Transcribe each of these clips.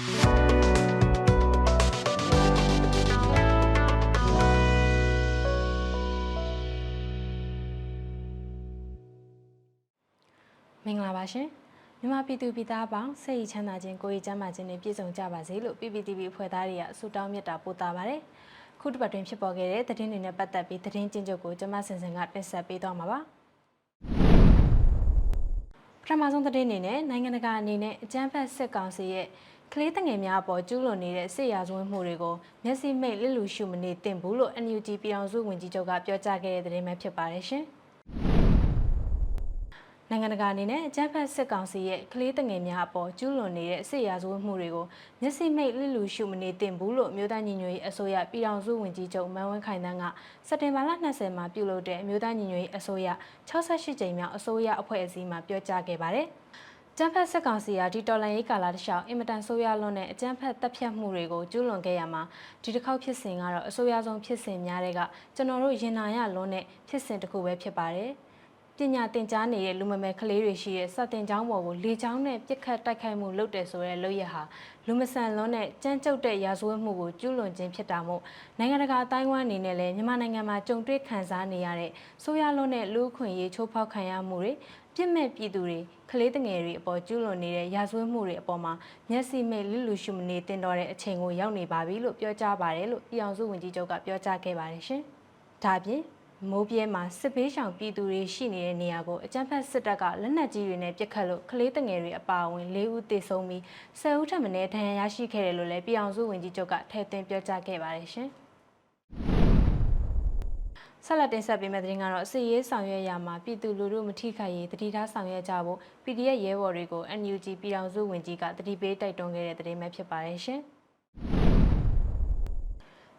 မင်္ဂလာပါရှင်မြန်မာပြည်သူပြည်သားပေါင်းစိတ်ရချမ်းသာခြင်းကိုယ်ရည်ကျန်းမာခြင်းနဲ့ပြည့်စုံကြပါစေလို့ PPTV အဖွဲ့သားတွေကဆုတောင်းမေတ္တာပို့သပါတယ်ခုတစ်ပတ်တွင်ဖြစ်ပေါ်ခဲ့တဲ့သတင်းတွေနဲ့ပတ်သက်ပြီးသတင်းကျဉ်းချုပ်ကိုကျွန်မစင်စင်ကတင်ဆက်ပေးသွားမှာပါပထမဆုံးသတင်းအနေနဲ့နိုင်ငံတကာအနေနဲ့အကြမ်းဖက်စစ်ကောင်စီရဲ့ ကလေးတငယ်များအပေါ်ကျူးလွန်နေတဲ့စစ်ရာဇဝတ်မှုတွေကိုမျက်စိမိတ်လစ်လူရှုမနေသင့်ဘူးလို့ NUG ပြည်အောင်စုဝန်ကြီးချုပ်ကပြောကြားခဲ့တဲ့သတင်းပဲဖြစ်ပါတယ်ရှင်။နိုင်ငံတကာအနေနဲ့အကြမ်းဖက်စစ်ကောင်စီရဲ့ကလေးတငယ်များအပေါ်ကျူးလွန်နေတဲ့စစ်ရာဇဝတ်မှုတွေကိုမျက်စိမိတ်လစ်လူရှုမနေသင့်ဘူးလို့မြို့သားညီညွတ်ရေးအစိုးရပြည်ထောင်စုဝန်ကြီးချုပ်မန်ဝင်းခိုင်တန်းကစက်တင်ဘာလ20မှာပြုလုပ်တဲ့မြို့သားညီညွတ်ရေးအစိုးရ68ကြိမ်မြောက်အစိုးရအဖွဲ့အစည်းမှာပြောကြားခဲ့ပါတယ်။ ကျန်းဖက်စစ်ကောင်စီကဒီတော်လန်ရေးကာလတစ်လျှောက်အင်မတန်ဆိုးရွားလွန်းတဲ့အကြမ်းဖက်တပ်ဖြတ်မှုတွေကိုကျူးလွန်ခဲ့ရမှာဒီတစ်ခေါက်ဖြစ်စဉ်ကတော့အဆိုးရွားဆုံးဖြစ်စဉ်များတဲ့ကကျွန်တော်တို့ရင်နာရလွန်းတဲ့ဖြစ်စဉ်တစ်ခုပဲဖြစ်ပါတယ်။ ပညာသင်ကြားနေတဲ့လူမမယ်ကလေးတွေရှိတဲ့စတင်ကျောင်းပေါ်ကိုလေကျောင်းနဲ့ပြစ်ခတ်တိုက်ခိုက်မှုလုပ်တယ်ဆိုတဲ့လုပ်ရဟာလူမဆန်လွန်းတဲ့ကြမ်းကြုတ်တဲ့ရာဇဝတ်မှုကိုကျူးလွန်ခြင်းဖြစ်တာမို့နိုင်ငံတကာအတိုင်းအဝန်းအနေနဲ့လည်းမြန်မာနိုင်ငံမှာကြုံတွေ့ခံစားနေရတဲ့ဆိုးရွားလွန်းတဲ့လူ့အခွင့်အရေးချိုးဖောက်ခံရမှုတွေပြစ်မဲ့ပြည်သူတွေကလေးငယ်တွေအပေါ်ကျူးလွန်နေတဲ့ရာဇဝတ်မှုတွေအပေါ်မှာမျက်စိမိတ်လူလူရှုမနေတင်တော်တဲ့အချိန်ကိုရောက်နေပါပြီလို့ပြောကြားပါတယ်လို့ပြည်အောင်စုဝန်ကြီးချုပ်ကပြောကြားခဲ့ပါတယ်ရှင်။ဒါပြင် မိုးပြဲမှာစစ်ဘေးရှောင်ပြည်သူတွေရှိနေတဲ့နေရာကိုအကြမ်းဖက်စစ်တပ်ကလက်နက်ကြီးတွေနဲ့ပစ်ခတ်လို့ကလေးတငယ်တွေအပါအဝင်၄ဦးသေဆုံးပြီး၁၀ဦးထပ်မံဒဏ်ရာရရှိခဲ့တယ်လို့လည်းပြည်အောင်စုဝန်ကြီးချုပ်ကထည့်သွင်းပြောကြားခဲ့ပါတယ်ရှင်။ဆက်လက်တင်ဆက်ပေးမယ့်သတင်းကတော့စစ်ရေးဆောင်ရွက်ရာမှာပြည်သူလူထုမထိခိုက်ရေးတတိထားဆောင်ရွက်ကြဖို့ PDF ရဲဘော်တွေကို NUG ပြည်အောင်စုဝန်ကြီးကတတိပေးတိုက်တွန်းခဲ့တဲ့သတင်းပဲဖြစ်ပါတယ်ရှင်။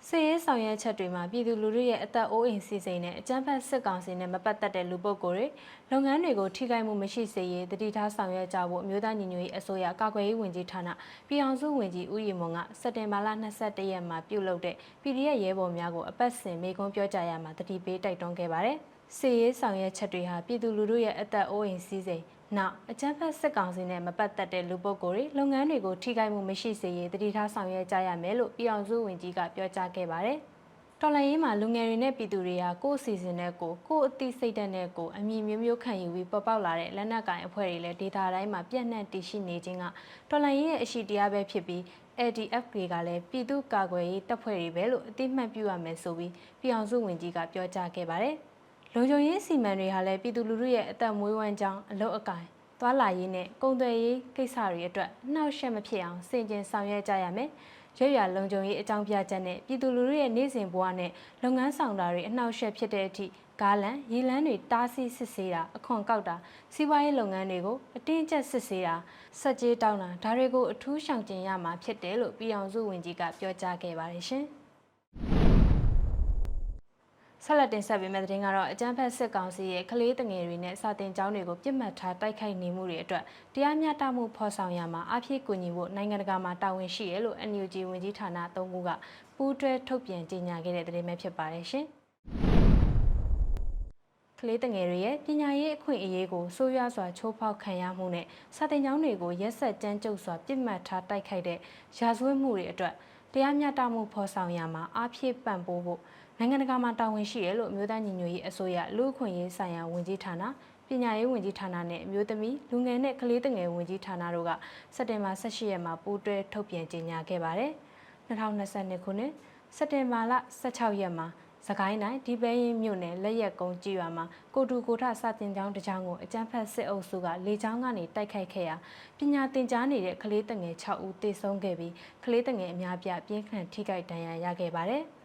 စည်ရေးဆောင်ရွက်ချက်တွေမှာပြည်သူလူထုရဲ့အသက်အိုးအိမ်စီစဉ်နဲ့အကြမ်းဖက်စစ်ကောင်စီနဲ့မပတ်သက်တဲ့လူပုဂ္ဂိုလ်တွေလုပ်ငန်းတွေကိုထိခိုက်မှုမရှိစေရေးတတိထားဆောင်ရွက်ကြဖို့အမျိုးသားညီညွတ်ရေးအစိုးရကာကွယ်ရေးဝန်ကြီးဌာနပြည်အောင်စုဝန်ကြီးဦးရီမွန်ကစက်တင်ဘာလ22ရက်မှာပြုလုပ်တဲ့ PDF ရဲဘော်များကိုအပတ်စဉ်မေကွန်းပြောကြားရမှာတတိပေးတိုက်တွန်းခဲ့ပါတယ်။စီရေးဆောင်ရွက်ချက်တွေဟာပြည်သူလူထုရဲ့အသက်အိုးအိမ်စီးစိမ် နောက်အကြမ်းဖက်စစ်ကောင်စီနဲ့မပတ်သက်တဲ့လူပုဂ္ဂိုလ်တွေလုပ်ငန်းတွေကိုထိခိုက်မှုမရှိစေရေးတတိထားဆောင်ရွက်ကြရမယ်လို့ပြည်အောင်စုဝန်ကြီးကပြောကြားခဲ့ပါတယ်။တော်လှန်ရေးမှာလူငယ်တွေနဲ့ပြည်သူတွေဟာကိုယ့်အစီအစဉ်နဲ့ကိုယ်ကိုယ့်အသိစိတ်ဓာတ်နဲ့ကိုယ်အမြင်မျိုးမျိုးခံယူပြီးပေါ်ပေါက်လာတဲ့လက်နက်ကိုင်အဖွဲ့တွေလည်းဒေတာတိုင်းမှာပြန့်နှံ့တည်ရှိနေခြင်းကတော်လှန်ရေးရဲ့အရှိတရားပဲဖြစ်ပြီး ADF တွေကလည်းပြည်သူ့ကာကွယ်ရေးတပ်ဖွဲ့တွေပဲလို့အသိမှတ်ပြုရမယ်ဆိုပြီးပြည်အောင်စုဝန်ကြီးကပြောကြားခဲ့ပါတယ်။ လုံခြုံရေးစီမံတွေဟာလည်းပြည်သူလူထုရဲ့အသက်မွေးဝမ်းကြောင်းအလုပ်အကင်သွာလာရေးနဲ့ကုန်သွယ်ရေးကိစ္စတွေအတွက်နှောက်ယှက်မဖြစ်အောင်စင်ကြင်ဆောင်ရွက်ကြရမယ်။ရွရရလုံခြုံရေးအကြောင်းပြချက်နဲ့ပြည်သူလူထုရဲ့နေ့စဉ်ဘဝနဲ့လုပ်ငန်းဆောင်တာတွေအနှောက်ယှက်ဖြစ်တဲ့အထိကားလန်ရေလန်းတွေတားဆီးစစ်ဆေးတာအခွန်ကောက်တာစီးပွားရေးလုပ်ငန်းတွေကိုအတင်းကျပ်စစ်ဆေးတာစက်ကြေးတောင်းတာဒါတွေကိုအထူးရှောင်ကျဉ်ရမှာဖြစ်တယ်လို့ပြည်အောင်စုဝန်ကြီးကပြောကြားခဲ့ပါတယ်ရှင်။ ဆက်လက်တင်ဆက်ပေးမယ့်သတင်းကတော့အကြမ်းဖက်စစ်ကောင်စီရဲ့ကလေးတငယ်တွေနဲ့စာတင်ကျောင်းတွေကိုပြစ်မှတ်ထားတိုက်ခိုက်နေမှုတွေအတွက်တရားမျှတမှုဖော်ဆောင်ရမှာအပြည့်ကူညီဖို့နိုင်ငံတကာမှာတာဝန်ရှိတယ်လို့ NUG ဝန်ကြီးဌာန၃ခုကပူးတွဲထုတ်ပြန်ကြေညာခဲ့တဲ့သတင်းပဲဖြစ်ပါတယ်ရှင်။ကလေးတငယ်တွေရဲ့ပညာရေးအခွင့်အရေးကိုဆိုးရွားစွာချိုးဖောက်ခံရမှုနဲ့စာတင်ကျောင်းတွေကိုရက်ဆက်ကြမ်းကြုတ်စွာပြစ်မှတ်ထားတိုက်ခိုက်တဲ့ရာဇဝတ်မှုတွေအတွက်တရားမျှတမှုဖော်ဆောင်ရမှာအပြည့်ပံ့ပိုးဖို့ နိုင်ငံတကာမှာတာဝန်ရှိတယ်လို့အမျိုးသားညီညွတ်ရေးအစိုးရလူ့အခွင့်အရေးဆိုင်ရာဝန်ကြီးဌာနပညာရေးဝန်ကြီးဌာနနဲ့အမျိုးသမီးလူငယ်နဲ့ကလေးငယ်ဝန်ကြီးဌာနတို့ကစက်တင်ဘာ18ရက်မှာပူးတွဲထုတ်ပြန်ကြေညာခဲ့ပါတယ်။2022ခုနှစ်စက်တင်ဘာလ16ရက်မှာစကိုင်းတိုင်းဒီပဲရင်မြို့နယ်လက်ရက်ကုန်းကြီးရွာမှာကိုတူကိုထစာတင်ကျောင်းတစ်ကျောင်းကိုအကြမ်းဖက်စစ်အုပ်စုကလေကြောင်းကနေတိုက်ခိုက်ခဲ့ရာပညာသင်ကြားနေတဲ့ကလေးငယ်6ဦးသေဆုံးခဲ့ပြီးကလေးငယ်အများပြပြင်းထန်ထိခိုက်ဒဏ်ရာရခဲ့ပါတယ်။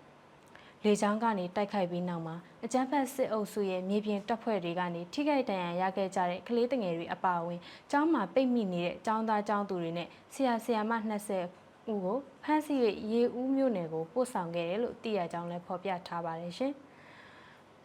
လေကြောင်းကနေတိုက်ခိုက်ပြီးနောက်မှာအကြမ်းဖက်စစ်အုပ်စုရဲ့မြေပြင်တပ်ဖွဲ့တွေကနေထိခိုက်ဒဏ်ရာရခဲ့ကြတဲ့ကလေးငယ်တွေအပါအဝင်ကျောင်းမှာပိတ်မိနေတဲ့ကျောင်းသားကျောင်းသူတွေနဲ့ဆရာဆရာမ20ဦးကိုဖမ်းဆီး၍ရေဦးမြို့နယ်ကိုပို့ဆောင်ခဲ့တယ်လို့သိရကြောင်းလည်းဖော်ပြထားပါတယ်ရှင်။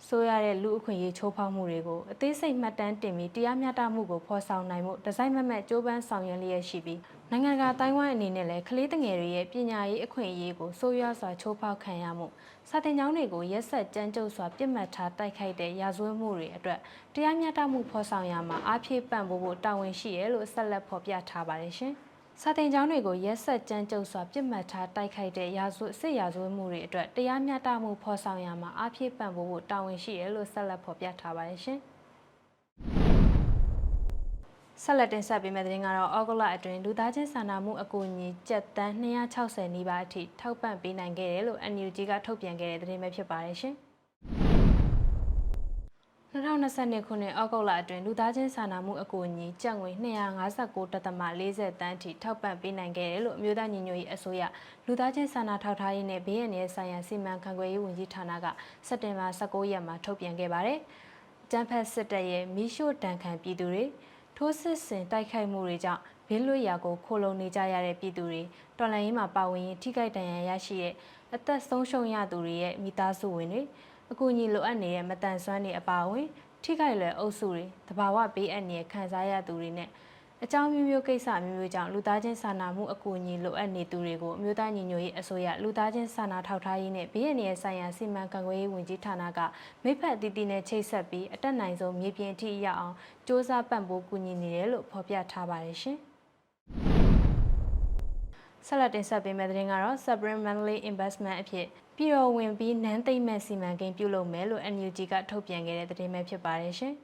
ဆိုရတဲ့လူအခွင့်အရေးချိုးဖောက်မှုတွေကိုအသေးစိတ်မှတ်တမ်းတင်ပြီးတရားမျှတမှုကိုဖော်ဆောင်နိုင်မှုဒီဇိုင်းမမတ်ကြိုးပမ်းဆောင်ရွက်လျက်ရှိပြီးနိုင်ငံကတိုင်းဝိုင်းအနေနဲ့လည်းကလေးငယ်တွေရဲ့ပညာရေးအခွင့်အရေးကိုဆိုးရွားစွာချိုးဖောက်ခံရမှုစာတင်ကျောင်းတွေကိုရက်ဆက်ကြမ်းကြုတ်စွာပြစ်မှတ်ထားတိုက်ခိုက်တဲ့ရာဇဝတ်မှုတွေအတွက်တရားမျှတမှုဖော်ဆောင်ရမှာအားဖြည့်ပံ့ပိုးဖို့တာဝန်ရှိရလို့ဆက်လက်ဖော်ပြထားပါတယ်ရှင်။ စာတင်ကျောင်းတွေကိုရက်ဆက်ကြမ်းကြုတ်စွာပြစ်မှတ်ထားတိုက်ခိုက်တဲ့ရာဇဝတ်စစ်ရာဇဝတ်မှုတွေအတွက်တရားမျှတမှုဖော်ဆောင်ရမှာအပြည့်ပံ့ပိုးဖို့တာဝန်ရှိတယ်လို့ဆက်လက်ဖော်ပြထားပါတယ်ရှင်။ဆက်လက်တင်ဆက်ပေးမယ့်သတင်းကတော့အောက်ဂလအတွင်းလူသားချင်းစာနာမှုအကူအညီကျပ်တန်း260နီးပါးအထိထောက်ပံ့ပေးနိုင်ခဲ့တယ်လို့ NUG ကထုတ်ပြန်ခဲ့တဲ့သတင်းပဲဖြစ်ပါတယ်ရှင်။ 2022ခုနှစ်အောက်တိုဘာအတွင်းလူသားချင်းစာနာမှုအကူအညီကျပ်ငွေ259.40တန်းထိထောက်ပံ့ပေးနိုင်ခဲ့တယ်လို့အမျိုးသားညီညွတ်ရေးအစိုးရလူသားချင်းစာနာထောက်ထားရေးနဲ့ဘေးရန်ရဲ့ဆိုင်ရာစီမံခန့်ခွဲရေးဝန်ကြီးဌာနကစက်တင်ဘာ19ရက်မှာထုတ်ပြန်ခဲ့ပါတယ်။ကျန်းဖက်စစ်တပ်ရဲ့မိရှို့တန်ခံပြည်သူတွေထိုးစစ်ဆင်တိုက်ခိုက်မှုတွေကြောင့်ဘေးလွတ်ရာကိုခိုလုံနေကြရတဲ့ပြည်သူတွေတော်လှန်ရေးမှာပါဝင်ရင်ထိခိုက်ဒဏ်ရာရရှိတဲ့အသက်ဆုံးရှုံးရသူတွေရဲ့မိသားစုဝင်တွေ အကူအညီလိုအပ်နေတဲ့မတန်ဆွမ်းတွေအပါအဝင် ထိခိုက်လွယ်အုပ်စုတွေတဘာဝဘေးအန္တရာယ်ခံစားရသူတွေနဲ့အကြောင်းမျိုးမျိုးကိစ္စမျိုးမျိုးကြောင့်လူသားချင်းစာနာမှုအကူအညီလိုအပ်နေသူတွေကိုအမျိုးသားညီညွတ်ရေးအစိုးရလူသားချင်းစာနာထောက်ထားရေးနဲ့ဘေးအန္တရာယ်ဆိုင်ရာစီမံခန့်ခွဲရေးဝန်ကြီးဌာနကမိဖက်အသီးသီးနဲ့ချိတ်ဆက်ပြီးအတက်နိုင်ဆုံးမြေပြင်အထိရောက်အောင်စ조사ပံ့ပိုးကူညီနေတယ်လို့ဖော်ပြထားပါတယ်ရှင်။ဆက်လက်တင်ဆက်ပေးမယ့်သတင်းကတော့ Supreme Monthly Investment အဖြစ် ပြည်တော်ဝင်ပြီးနန်းသိမ့်မဲ့စီမံကိန်းပြုလုပ်မယ်လို့ NUG ကထုတ်ပြန်ခဲ့တဲ့သတင်းပဲဖြစ်ပါတယ်ရှင်။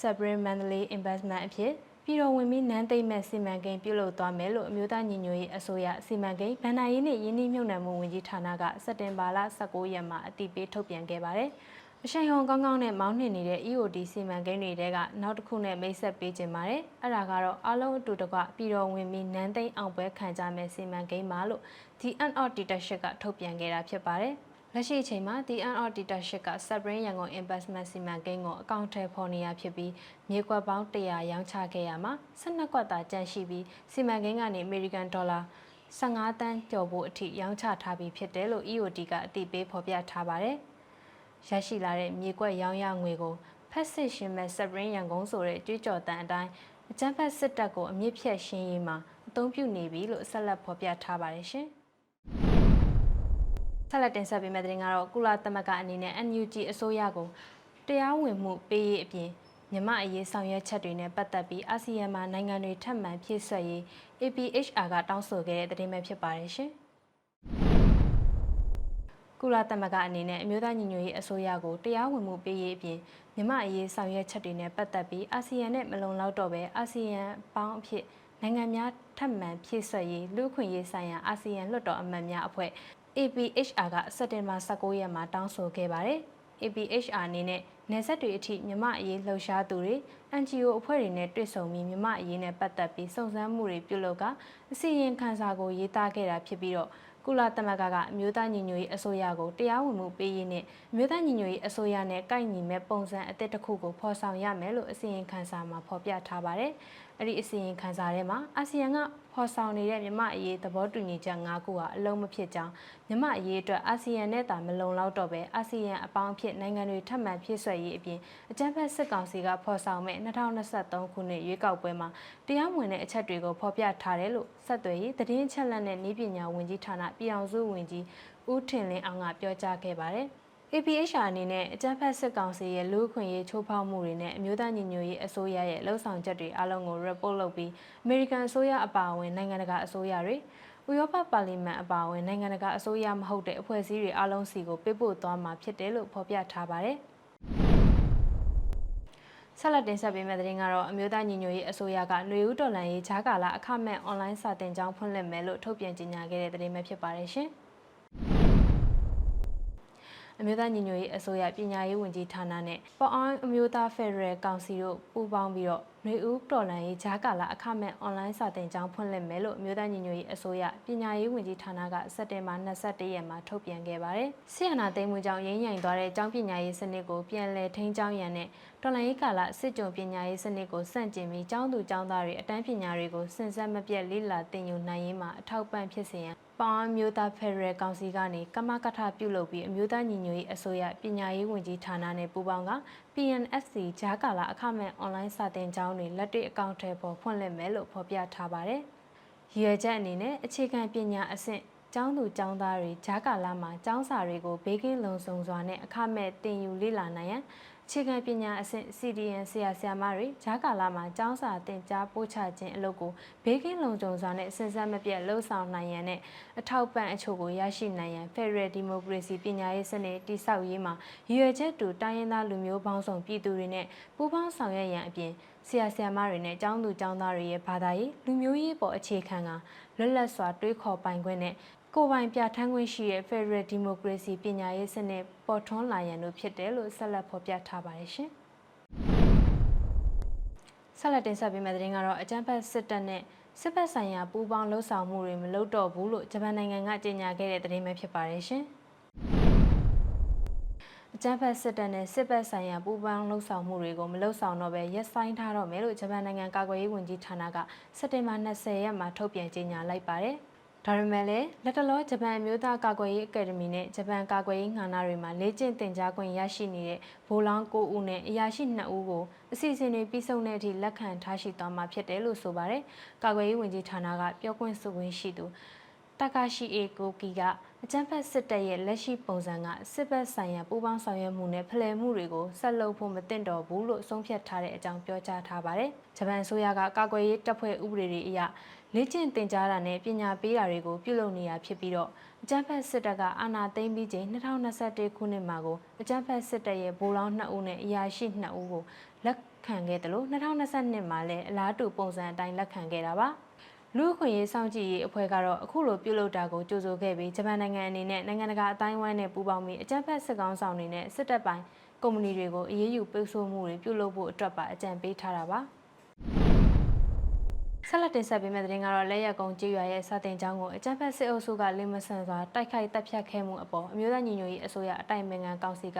Supreme Monthly Investment အဖြစ်ပြည်တော်ဝင်ပြီးနန်းသိမ့်မဲ့စီမံကိန်းပြုလုပ်သွားမယ်လို့အမျိုးသားညီညွတ်ရေးအစိုးရစီမံကိန်းဗဏ္ဍာရေးနှင့်ယင်းနှိမ့်မြုပ်နှံမှုဝန်ကြီးဌာနကစက်တင်ဘာလ19ရက်မှာအတည်ပြုထုတ်ပြန်ခဲ့ပါတယ်။ အရှိန်ဟုန်ကောင်းကောင်းနဲ့မောင်းနှင်နေတဲ့ EOD စီမံကိန်းတွေတဲကနောက်တစ်ခုနဲ့မိတ်ဆက်ပေးခြင်းပါတယ်။အဲ့ဒါကတော့အလုံးအတူတကွပြည်တော်ဝင်ပြီးနန်းသိန်းအောင်ပွဲခံကြမဲ့စီမံကိန်းပါလို့ The Unot Dictatorship ကထုတ်ပြန်ခဲ့တာဖြစ်ပါတယ်။လက်ရှိအချိန်မှာ The Unot Dictatorship က Subbrain ရန်ကုန် Investment စီမံကိန်းကိုအကောင့်ထဲဖော်နေရဖြစ်ပြီးမြေကွက်ပေါင်း100ရောင်းချခဲ့ရမှာ12ကွက်သာကျန်ရှိပြီးစီမံကိန်းကနေ American Dollar 15တန်းကျော်ဖို့အထိရောင်းချထားပြီးဖြစ်တယ်လို့ EOD ကအသိပေးဖော်ပြထားပါတယ်။ ရရှိလာတဲ့မြေကွက်ရောင်းရငွေကိုဖက်စစ်ရှင်မဲ့စပရင်ရန်ကုန်ဆိုတဲ့ကြွေးကြော်တန်အတိုင်းအကြမ်းဖက်စစ်တပ်ကိုအမြင့်ဖြတ်ရှင်းရေးမှာအသုံးပြုနေပြီလို့ဆက်လက်ဖော်ပြထားပါတယ်ရှင်။ဆက်လက်တင်ဆက်ပေးမယ့်သတင်းကတော့ကုလသမဂ္ဂအနေနဲ့ NUG အစိုးရကိုတရားဝင်မှုပေးရေးအပြင်မြမအရေးဆောင်ရွက်ချက်တွေနဲ့ပတ်သက်ပြီးအာဆီယံမှာနိုင်ငံတွေထပ်မံဖြည့်ဆွက်ရေး APHR ကတောင်းဆိုခဲ့တဲ့သတင်းပဲဖြစ်ပါတယ်ရှင်။ ကုလသမဂ္ဂအနေနဲ့အမျိုးသားညီညွတ်ရေးအစိုးရကိုတရားဝင်မှုပေးရေးအပြင်မြမအရေးဆောင်ရွက်ချက်တွေနဲ့ပတ်သက်ပြီးအာဆီယံနဲ့မလုံလောက်တော့ပဲအာဆီယံပေါင်းအဖြစ်နိုင်ငံများထပ်မံဖြည့်ဆွက်ရေးလူ့ခွင့်ရေးဆိုင်ရာအာဆီယံလွှတ်တော်အမတ်များအဖွဲ့ APHR ကစက်တင်ဘာ19ရက်မှာတောင်းဆိုခဲ့ပါတယ်။ APHR အနေနဲ့နေဆက်တွေအထိမြမအရေးလှုပ်ရှားသူတွေ NGO အဖွဲ့တွေနဲ့တွေ့ဆုံပြီးမြမအရေးနဲ့ပတ်သက်ပြီးစုံစမ်းမှုတွေပြုလုပ်ကအစီရင်ခံစာကိုရေးသားခဲ့တာဖြစ်ပြီးတော့ ကုလသမဂ္ဂကအမျိုးသားညီညွတ်ရေးအစိုးရကိုတရားဝင်မှုပေးရေးနဲ့အမျိုးသားညီညွတ်ရေးအစိုးရနဲ့ကိုက်ညီမဲ့ပုံစံအသစ်တစ်ခုကိုဖော်ဆောင်ရမယ်လို့အစီရင်ခံစာမှာဖော်ပြထားပါတယ်။ အဲ့ဒီအစီရင်ခံစာထဲမှာအာဆီယံကဖော်ဆောင်နေတဲ့မြမအရေးသဘောတူညီချက်၅ခုဟာအလုံးမဖြစ်ကြောင်းမြမအရေးအတွက်အာဆီယံနဲ့တာမလုံလောက်တော့ပဲအာဆီယံအပေါင်းဖြစ်နိုင်ငံတွေထပ်မံဖြည့်ဆွက်ရေးအပြင်အကြမ်းဖက်စစ်ကောင်စီကဖော်ဆောင်မဲ့2023ခုနှစ်ရွေးကောက်ပွဲမှာတရားဝင်တဲ့အချက်တွေကိုဖော်ပြထားတယ်လို့ဆက်သွယ်ရေးသတင်းချက်လက်နဲ့နည်းပညာဝန်ကြီးဌာနပြည်အောင်စုဝန်ကြီးဦးထင်လင်းအောင်ကပြောကြားခဲ့ပါတယ်။ APHR အနေနဲ့အကြမ်းဖက်စစ်ကောင်စီရဲ့လူ့အခွင့်အရေးချိုးဖောက်မှုတွေနဲ့အမျိုးသားညီညွတ်ရေးအစိုးရရဲ့လှုပ်ဆောင်ချက်တွေအလုံးကို report လုပ်ပြီး American အစိုးရအပါအဝင်နိုင်ငံတကာအစိုးရတွေဥရောပပါလီမန်အပါအဝင်နိုင်ငံတကာအစိုးရမဟုတ်တဲ့အဖွဲ့အစည်းတွေအလုံးစီကိုပေးပို့သွားမှာဖြစ်တယ်လို့ဖော်ပြထားပါတယ်။ဆက်လက်တင်ဆက်ပေးမယ့်သတင်းကတော့အမျိုးသားညီညွတ်ရေးအစိုးရကຫນွေဦးတော်လန်ရေးဂျာကာလာအခမဲ့အွန်လိုင်းစာသင်ကျောင်းဖွင့်လှစ်မယ်လို့ထုတ်ပြန်ကြေညာခဲ့တဲ့သတင်းပဲဖြစ်ပါတယ်ရှင်။ အမျိုးသားညီညွတ်ရေးအစိုးရပညာရေးဝန်ကြီးဌာနနဲ့ပေါ်အောင်အမျိုးသားဖက်ဒရယ်ကောင်စီတို့ပူးပေါင်းပြီးတော့ နှွေဦးတော်လန်ရေးဂျာကာလာအခမဲ့အွန်လိုင်းစာသင်ကျောင်းဖွင့်လှစ်မယ်လို့အမျိုးသားညီညွတ်ရေးအစိုးရပညာရေးဝန်ကြီးဌာနကစက်တင်ဘာ22ရက်မှာထုတ်ပြန်ခဲ့ပါတယ်။ဆီယနာသိမ်းမှုကြောင့်ရင်းညင်သွားတဲ့ကျောင်းပညာရေးစနစ်ကိုပြန်လည်ထိန်းကျောင်းရန်နဲ့တော်လန်ရေးကာလစစ်ကြုံပညာရေးစနစ်ကိုစန့်ကျင်ပြီးကျောင်းသူကျောင်းသားတွေအတန်းပညာတွေကိုစင်စက်မပြတ်လေ့လာသင်ယူနိုင်ရေးမှာအထောက်ပံ့ဖြစ်စေရန်ပေါင်းမျိုးသားဖက်ဒရယ်ကောင်စီကနေကမကထပြုလုပ်ပြီးအမျိုးသားညီညွတ်ရေးအစိုးရပညာရေးဝန်ကြီးဌာနနဲ့ပူးပေါင်းက PNSC ဂျာကာလာအခမဲ့အွန်လိုင်းစာသင်ကျောင်းတွေလက်တွေ့အကောင့်ထဲပေါ်ဖွင့်လှစ်မယ်လို့ဖော်ပြထားပါတယ်။ရည်ရွယ်ချက်အနေနဲ့အခြေခံပညာအဆင့်ကျောင်းသူကျောင်းသားတွေဂျာကာလာမှာကျောင်းစာတွေကိုဘေးကင်းလုံခြုံစွာနဲ့အခမဲ့သင်ယူလေ့လာနိုင်ရန်အအ ခြေခံပညာအဆင့် CDN ဆရာဆရာမတွေဂျာကာလာမှာကျောင်းစာသင်ကြားပို့ချခြင်းအလုပ်ကိုဘေးကင်းလုံခြုံစွာနဲ့စဉ်ဆက်မပြတ်လှုပ်ဆောင်နိုင်ရန်နဲ့အထောက်ပံ့အချို့ကိုရရှိနိုင်ရန် Federal Democracy ပညာရေးစနစ်တည်ဆောက်ရေးမှာရည်ရွယ်ချက်တူတိုင်းရင်းသားလူမျိုးပေါင်းစုံပြည်သူတွေနဲ့ပူးပေါင်းဆောင်ရွက်ရန်အပြင်ဆရာဆရာမတွေနဲ့ကျောင်းသူကျောင်းသားတွေရဲ့ဘာသာရေးလူမျိုးရေးပေါ်အခြေခံကလွတ်လပ်စွာတွေးခေါ်ပိုင်ခွင့်နဲ့ ကိုယ်ပိုင်ပြဋ္ဌာန်းခွင့်ရှိတဲ့ Federal Democracy ပညာရေးစနစ်ပေါ်ထွန်းလာရန်တို့ဖြစ်တယ်လို့ဆက်လက်ဖော်ပြထားပါတယ်ရှင်။ဆက်လက်တင်ဆက်ပေးမယ့်သတင်းကတော့အကြမ်းဖက်စစ်တပ်နဲ့စစ်ဘက်ဆိုင်ရာပူးပေါင်းလှုပ်ဆောင်မှုတွေမလုပ်တော့ဘူးလို့ဂျပန်နိုင်ငံကကြေညာခဲ့တဲ့သတင်းပဲဖြစ်ပါတယ်ရှင်။အကြမ်းဖက်စစ်တပ်နဲ့စစ်ဘက်ဆိုင်ရာပူးပေါင်းလှုပ်ဆောင်မှုတွေကိုမလှုပ်ဆောင်တော့ဘဲရပ်ဆိုင်းထားတော့မယ်လို့ဂျပန်နိုင်ငံကာကွယ်ရေးဝန်ကြီးဌာနကစက်တင်ဘာ20ရက်မှာထုတ်ပြန်ကြေညာလိုက်ပါတယ်။ ဒါပေမဲ့လည်းလက်တလောဂျပန်အမျိုးသားကာကွယ်ရေးအကယ်ဒမီနဲ့ဂျပန်ကာကွယ်ရေးငါးနာတွေမှာလေ့ကျင့်သင်ကြားခွင့်ရရှိနေတဲ့ဗိုလ်လောင်း9ဦးနဲ့အရာရှိ2ဦးကိုအစီအစဉ်တွေပြီးဆုံးတဲ့အထိလက်ခံထားရှိသွားမှာဖြစ်တယ်လို့ဆိုပါတယ်။ကာကွယ်ရေးဝန်ကြီးဌာနကပြောခွင့်ဆိုခွင့်ရှိသူ တကာရှိအေကိုကီကအကြံဖက်စစ်တပ်ရဲ့လက်ရှိပုံစံကစစ်ဘက်ဆိုင်ရာပူးပေါင်းဆောင်ရွက်မှုနဲ့ဖလှယ်မှုတွေကိုဆက်လုပ်ဖို့မသင့်တော်ဘူးလို့ဆုံးဖြတ်ထားတဲ့အကြောင်းပြောကြားထားပါတယ်။ဂျပန်အစိုးရကကာကွယ်ရေးတပ်ဖွဲ့ဥပဒေတွေအရလေ့ကျင့်သင်ကြားတာနဲ့ပညာပေးတာတွေကိုပြုလုပ်နေတာဖြစ်ပြီးတော့အကြမ်းဖက်စစ်တပ်ကအာဏာသိမ်းပြီးချိန်2021ခုနှစ်မှာကိုအကြမ်းဖက်စစ်တပ်ရဲ့ဗိုလ်လောင်း2ဦးနဲ့အရာရှိ2ဦးကိုလက်ခံခဲ့တယ်လို့2022မှာလည်းအလားတူပုံစံအတိုင်းလက်ခံခဲ့တာပါ လူ့အခွင့်အရေးစောင့်ကြည့်ရေးအဖွဲ့ကတော့အခုလိုပြုလုပ်တာကိုကြိုဆိုခဲ့ပြီးဂျပန်နိုင်ငံအနေနဲ့နိုင်ငံတကာအတိုင်းအဝိုင်းနဲ့ပူးပေါင်းပြီးအကြမ်းဖက်စစ်ကောင်ဆောင်တွေနဲ့စစ်တပ်ပိုင်းကုမ္ပဏီတွေကိုအရေးယူပိတ်ဆို့မှုတွေပြုလုပ်ဖို့အတွက်ပါအကြံပေးထားတာပါ။ဆက်လက်တင်ဆက်ပေးမယ့်သတင်းကတော့လက်ရက်ကုန်းကြေးရွာရဲ့စာတင်ကျောင်းကိုအကြမ်းဖက်စစ်အုပ်စုကလင်းမဆန်စွာတိုက်ခိုက်တပ်ဖြတ်ခဲ့မှုအပေါ်အမျိုးသားညီညွတ်ရေးအစိုးရအတိုင်ပင်ခံကောင်စီက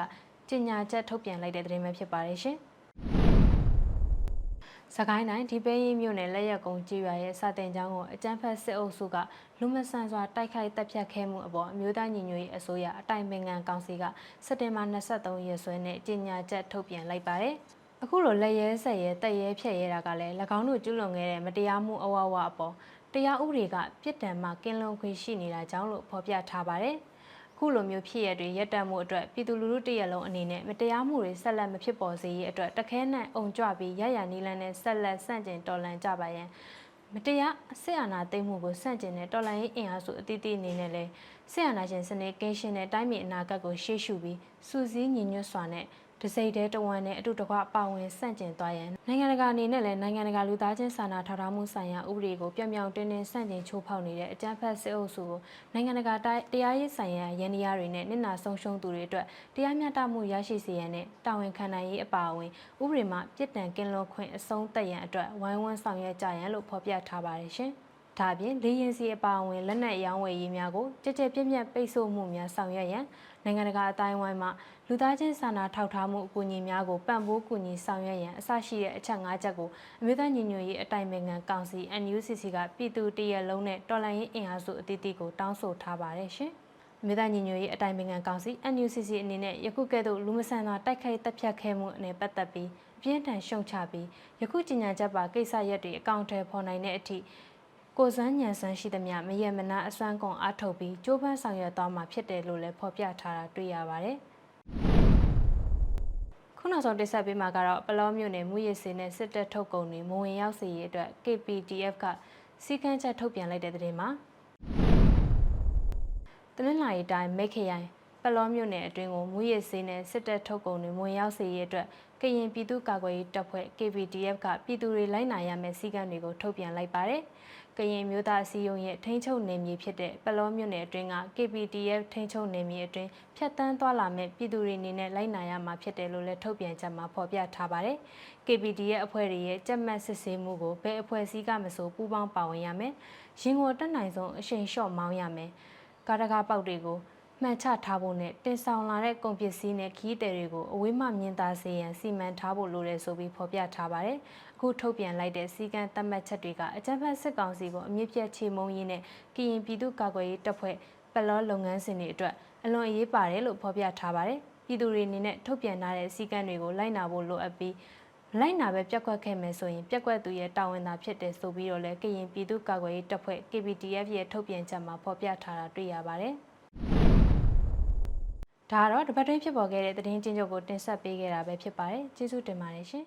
ကြေညာချက်ထုတ်ပြန်လိုက်တဲ့သတင်းပဲဖြစ်ပါတယ်ရှင်။ စကိုင်းတိုင်းဒီပဲရင်မြို့နယ်လက်ရက်ကုန်းကြေးရွာရဲ့စာတင်ကျောင်းကိုအကြမ်းဖက်စစ်အုပ်စုကလူမဆန်စွာတိုက်ခိုက်တပ်ဖြတ်ခဲ့မှုအပေါ်အမျိုးသားညီညွတ်ရေးအစိုးရအတိုင်ပင်ခံကောင်စီကစက်တင်ဘာ23ရက်စွဲနဲ့ကြေညာချက်ထုတ်ပြန်လိုက်ပါတယ်။အခုလိုလက်ရဲဆက်ရဲတက်ရဲဖြက်ရဲတာကလည်း၎င်းတို့ကျူးလွန်ခဲ့တဲ့မတရားမှုအဝဝအပေါ်တရားဥပဒေကပြစ်ဒဏ်မှကင်းလွန်ခွင့်ရှိနေတာကြောင့်လို့ဖော်ပြထားပါတယ်။အ ခုလိုမျိုးဖြစ်ရတွေရက်တက်မှုအတွက်ပြည်သူလူထုတရက်လုံးအနေနဲ့မတရားမှုတွေဆက်လက်မဖြစ်ပေါ်စေရေးအတွက်တခဲနဲ့အုံကြွပြီးရရနီလန်းနဲ့ဆက်လက်ဆန့်ကျင်တော်လှန်ကြပါရန်မတရားဆက်အာဏာသိမ်းမှုကိုဆန့်ကျင်တဲ့တော်လှန်ရေးအင်အားစုအသီးသီးအနေနဲ့လည်းဆက်အာဏာရှင်စနစ်ကင်းရှင်းတဲ့တိုင်းပြည်အနာဂတ်ကိုရှေ့ရှုပြီးစူးစီးညီညွတ်စွာနဲ့ တစိမ့်တဲတဝန်နဲ့အတူတကွပါဝင်ဆန့်ကျင်သွားရန်နိုင်ငံတကာအနေနဲ့လည်းနိုင်ငံတကာလူသားချင်းစာနာထောက်ထားမှုဆိုင်ရာဥပဒေကိုပြောင်ပြောင်တင်းတင်းဆန့်ကျင်ချိုးဖောက်နေတဲ့အကြမ်းဖက်စစ်အုပ်စုကိုနိုင်ငံတကာတရားရေးဆိုင်ရာရန်တရားတွေနဲ့နစ်နာဆုံးရှုံးသူတွေအတွက်တရားမျှတမှုရရှိစေရန်နဲ့တာဝန်ခံနိုင်ရေးအပါအဝင်ဥပဒေမှာပြစ်ဒဏ်ကင်းလွတ်ခွင့်အဆုံးသတ်ရန်အတွက်ဝိုင်းဝန်းဆောင်ရွက်ကြရန်လို့ဖော်ပြထားပါတယ်ရှင်။ ဒါပြင်လေရင်စီအပါအဝင်လက်နက်ရောင်းဝယ်ရေးများကိုကြကြပြည့်ပြည့်ပိတ်ဆို့မှုများဆောင်ရွက်ရန်နိုင်ငံတကာအတိုင်းအဝိုင်းမှာလူသားချင်းစာနာထောက်ထားမှုအကူအညီများကိုပံ့ပိုးကူညီဆောင်ရွက်ရန်အစရှိတဲ့အချက်၅ချက်ကိုအမျိုးသားညီညွတ်ရေးအတိုင်ပင်ခံကောင်စီ NUCC ကပြည်သူတရက်လုံးနဲ့တော်လှန်ရေးအင်အားစုအသီးသီးကိုတောင်းဆိုထားပါတယ်ရှင်။မြေသားညီညွတ်ရေးအတိုင်ပင်ခံကောင်စီ NUCC အနေနဲ့ယခုကဲ့သို့လူမဆန်သောတိုက်ခိုက်တပ်ဖြတ်ခဲ့မှုအနေပတ်သက်ပြီးအပြင်းထန်ရှုံချပြီးယခုကြီးညာချက်ပါကိစ္စရပ်တွေအကောင့်ထဲပေါ်နိုင်တဲ့အထိ ကိုစန်းညံဆန်းရှိသမျှမရမနာအစွမ်းကုန်အားထုတ်ပြီးကြိုးပမ်းဆောင်ရွက်သွားမှာဖြစ်တယ်လို့လည်းဖော်ပြထားတာတွေ့ရပါတယ်။ခုနောက်ဆုံးတင်ဆက်ပေးမှာကတော့ပလောမြို့နယ်မူရစ်စင်းနဲ့စစ်တပ်ထုတ်ကုန်တွေမဝင်ရောက်စေရေးအတွက် KPDF ကစီကန်းချက်ထုတ်ပြန်လိုက်တဲ့တဲ့မှာတနင်္လာရီတိုင်းမိတ်ခရိုင် ပလောမြို့နယ်အတွင်းကိုမူရစ်စေးနဲ့စစ်တပ်ထုတ်ကုန်တွေမဝင်ရောက်စေရေးအတွက်ကရင်ပြည်သူ့ကာကွယ်ရေးတပ်ဖွဲ့ KPDF ကပြည်သူတွေလိုက်နာရမယ့်စည်းကမ်းတွေကိုထုတ်ပြန်လိုက်ပါတယ်။ကရင်မျိုးသားအစည်းအရုံးရဲ့ထိန်းချုပ်နယ်မြေဖြစ်တဲ့ပလောမြို့နယ်အတွင်းက KPDF ထိန်းချုပ်နယ်မြေအတွင်းဖြတ်တန်းသွားလာမဲ့ပြည်သူတွေအနေနဲ့လိုက်နာရမှာဖြစ်တယ်လို့လည်းထုတ်ပြန်ချက်မှာဖော်ပြထားပါတယ်။ KPDF အဖွဲ့တွေရဲ့ကြက်မှတ်စစ်ဆေးမှုကိုဘယ်အဖွဲ့အစည်းကမဆိုပူးပေါင်းပါဝင်ရမယ်။ရင်ကိုတက်နိုင်ဆုံးအရှိန်လျှော့မောင်းရမယ်။ကားတကားပေါက်တွေကို မှန်ချထားဖို့နဲ့တင်ဆောင်လာတဲ့ကုန်ပစ္စည်းနဲ့ခီးတယ်တွေကိုအဝေးမှမြင်သာစေရန်စီမံထားဖို့လိုတယ်ဆိုပြီးဖော်ပြထားပါတယ်။အခုထုတ်ပြန်လိုက်တဲ့စီကံသတ်မှတ်ချက်တွေကအကြံဖတ်စစ်ကောင်စီကိုအမြင့်ပြတ်ချေမှုန်းရင်းနဲ့ကရင်ပြည်သူ့ကာကွယ်ရေးတပ်ဖွဲ့ပလောလုပ်ငန်းစဉ်တွေအတွက်အလွန်အရေးပါတယ်လို့ဖော်ပြထားပါတယ်။ပြည်သူတွေအနေနဲ့ထုတ်ပြန်ထားတဲ့စီကံတွေကိုလိုက်နာဖို့လိုအပ်ပြီးလိုက်နာပဲပြက်ကွက်ခဲ့မယ်ဆိုရင်ပြက်ကွက်သူရဲ့တာဝန်သာဖြစ်တယ်ဆိုပြီးတော့လည်းကရင်ပြည်သူ့ကာကွယ်ရေးတပ်ဖွဲ့ KPDF ရဲ့ထုတ်ပြန်ချက်မှာဖော်ပြထားတာတွေ့ရပါတယ်။ ဒါကတော့တပတ်တွင်းဖြစ်ပေါ်ခဲ့တဲ့သတင်းချင်းချုပ်ကိုတင်ဆက်ပေးခဲ့တာပဲဖြစ်ပါတယ်ကျေးဇူးတင်ပါတယ်ရှင်